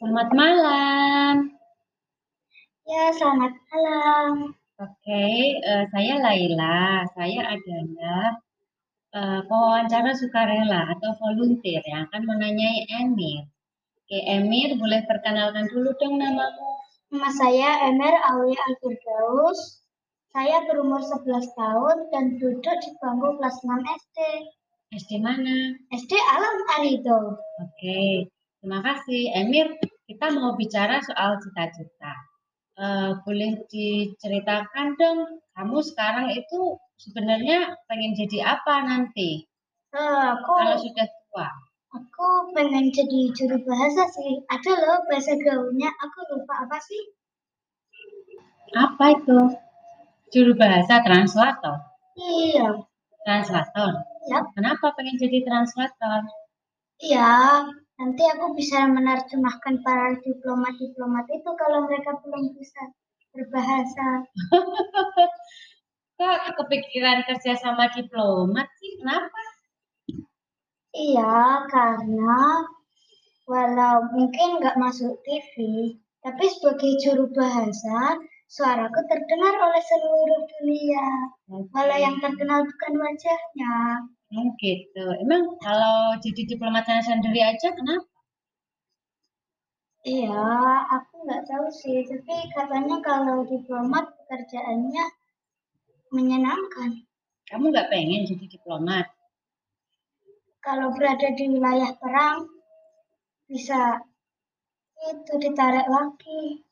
Selamat malam. Ya, selamat malam. Oke, uh, saya Laila. Saya adalah uh, pewawancara sukarela atau volunteer yang akan menanyai Emir. Oke, Emir, boleh perkenalkan dulu dong namamu. Nama saya Emir Aulia Al-Firdaus. Saya berumur 11 tahun dan duduk di bangku kelas 6 SD. SD mana? SD Alam Arido. Oke, terima kasih. Emir, kita mau bicara soal cita-cita. Uh, boleh diceritakan dong, kamu sekarang itu sebenarnya pengen jadi apa nanti? Uh, aku, Kalau sudah tua. Aku pengen jadi juru bahasa sih. Ada loh bahasa gaulnya, aku lupa apa sih? Apa itu? Juru bahasa translator? Iya. Translator? Ya. Kenapa pengen jadi translator? Iya, nanti aku bisa menerjemahkan para diplomat-diplomat itu kalau mereka belum bisa berbahasa. Kok kepikiran kerja sama diplomat sih? Kenapa? Iya, karena walau mungkin nggak masuk TV, tapi sebagai juru bahasa, suaraku terdengar oleh seluruh dunia. Okay. Walau yang terkenal bukan wajahnya. Oh gitu. Emang kalau jadi diplomat sendiri aja kenapa? Iya, aku nggak tahu sih. Tapi katanya kalau diplomat pekerjaannya menyenangkan. Kamu nggak pengen jadi diplomat? Kalau berada di wilayah perang, bisa itu ditarik lagi.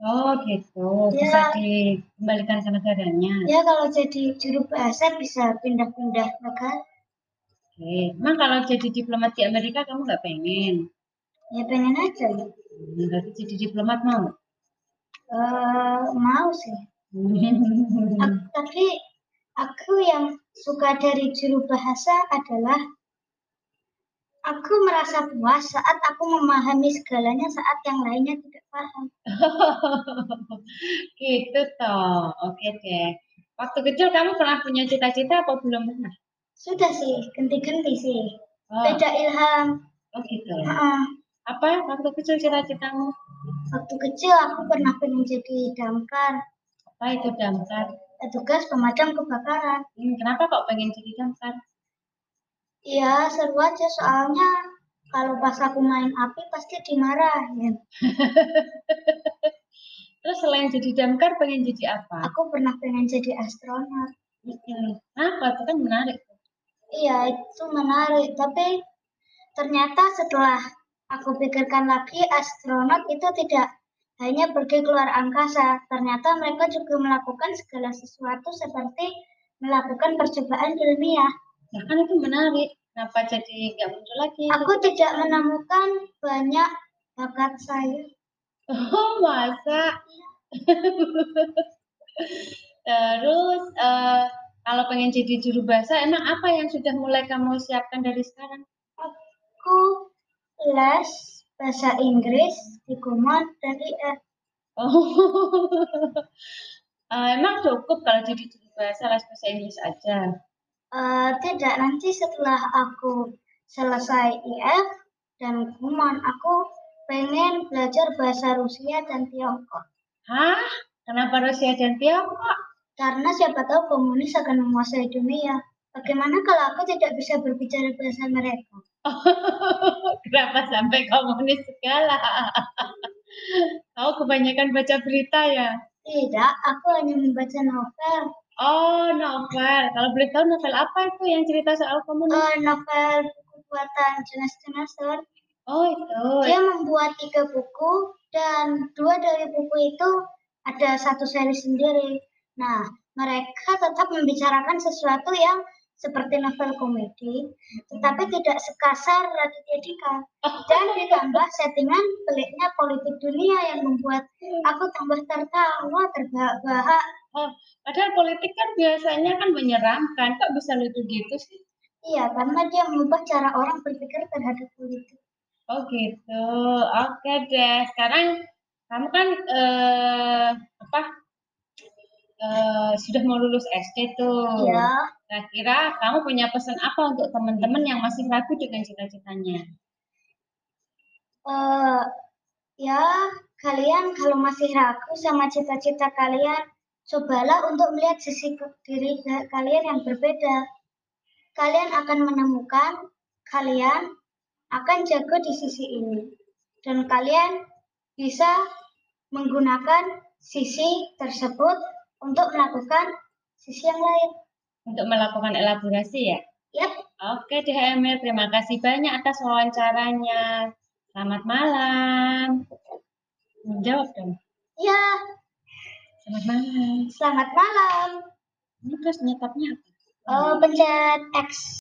Oh gitu, ya. bisa dikembalikan ke negaranya. Ya kalau jadi juru bahasa bisa pindah-pindah negara. Oke, emang kalau jadi diplomat di Amerika kamu nggak pengen? Ya pengen aja. Hmm, berarti jadi diplomat mau? Uh, mau sih. aku, tapi aku yang suka dari juru bahasa adalah aku merasa puas saat aku memahami segalanya saat yang lainnya tidak paham. gitu toh. Oke deh. Waktu kecil kamu pernah punya cita-cita apa belum pernah? Sudah sih, ganti-ganti sih. Oh. Beda ilham. Oh gitu. Uh -uh. Apa waktu kecil cita-citamu? Waktu kecil aku pernah pengen jadi damkar. Apa itu damkar? Tugas pemadam kebakaran. Hmm, kenapa kok pengen jadi damkar? Iya, seru aja soalnya kalau pas aku main api pasti dimarahin. Terus selain jadi damkar pengen jadi apa? Aku pernah pengen jadi astronot. Hmm. Kenapa? Itu kan menarik. Iya, itu menarik. Tapi ternyata setelah aku pikirkan lagi, astronot itu tidak hanya pergi keluar angkasa. Ternyata mereka juga melakukan segala sesuatu seperti melakukan percobaan ilmiah. Nah kan itu menarik. Kenapa jadi nggak muncul lagi? Aku tidak menemukan banyak bakat saya. Oh masa? Terus uh, kalau pengen jadi juru bahasa, emang apa yang sudah mulai kamu siapkan dari sekarang? Aku les bahasa Inggris di Kumon dari F. Oh, uh, emang cukup kalau jadi juru bahasa les bahasa Inggris aja? Uh, tidak, nanti setelah aku selesai IF dan Kumon, aku pengen belajar bahasa Rusia dan Tiongkok. Hah? Kenapa Rusia dan Tiongkok? Karena siapa tahu komunis akan menguasai dunia. Bagaimana kalau aku tidak bisa berbicara bahasa mereka? Kenapa sampai komunis segala? Kau kebanyakan baca berita ya? Tidak, aku hanya membaca novel. Oh, novel. Kalau boleh tahu novel apa itu yang cerita soal komunis? Uh, novel buatan Jonas Jonasson. Oh, itu. Dia membuat tiga buku dan dua dari buku itu ada satu seri sendiri. Nah, mereka tetap membicarakan sesuatu yang seperti novel komedi, tetapi tidak sekasar Raditya Dika. Dan ditambah settingan peliknya politik dunia yang membuat aku tambah tertawa, terbahak-bahak. Oh, padahal politik kan biasanya kan menyeramkan, kok bisa lucu gitu sih? Iya, karena dia mengubah cara orang berpikir terhadap politik. Oh gitu, oke deh. Sekarang kamu kan eh, apa uh, sudah mau lulus SD tuh. Iya. Kira-kira kamu punya pesan apa untuk teman-teman yang masih ragu dengan cita-citanya? Uh, Ya, kalian kalau masih ragu sama cita-cita kalian, cobalah untuk melihat sisi diri kalian yang berbeda. Kalian akan menemukan kalian akan jago di sisi ini. Dan kalian bisa menggunakan sisi tersebut untuk melakukan sisi yang lain. Untuk melakukan elaborasi ya? Yap. Oke deh Emil, terima kasih banyak atas wawancaranya. Selamat malam. Menjawab dong. Ya. Selamat malam. Selamat malam. Ini terus nyetapnya apa? Oh, pencet X.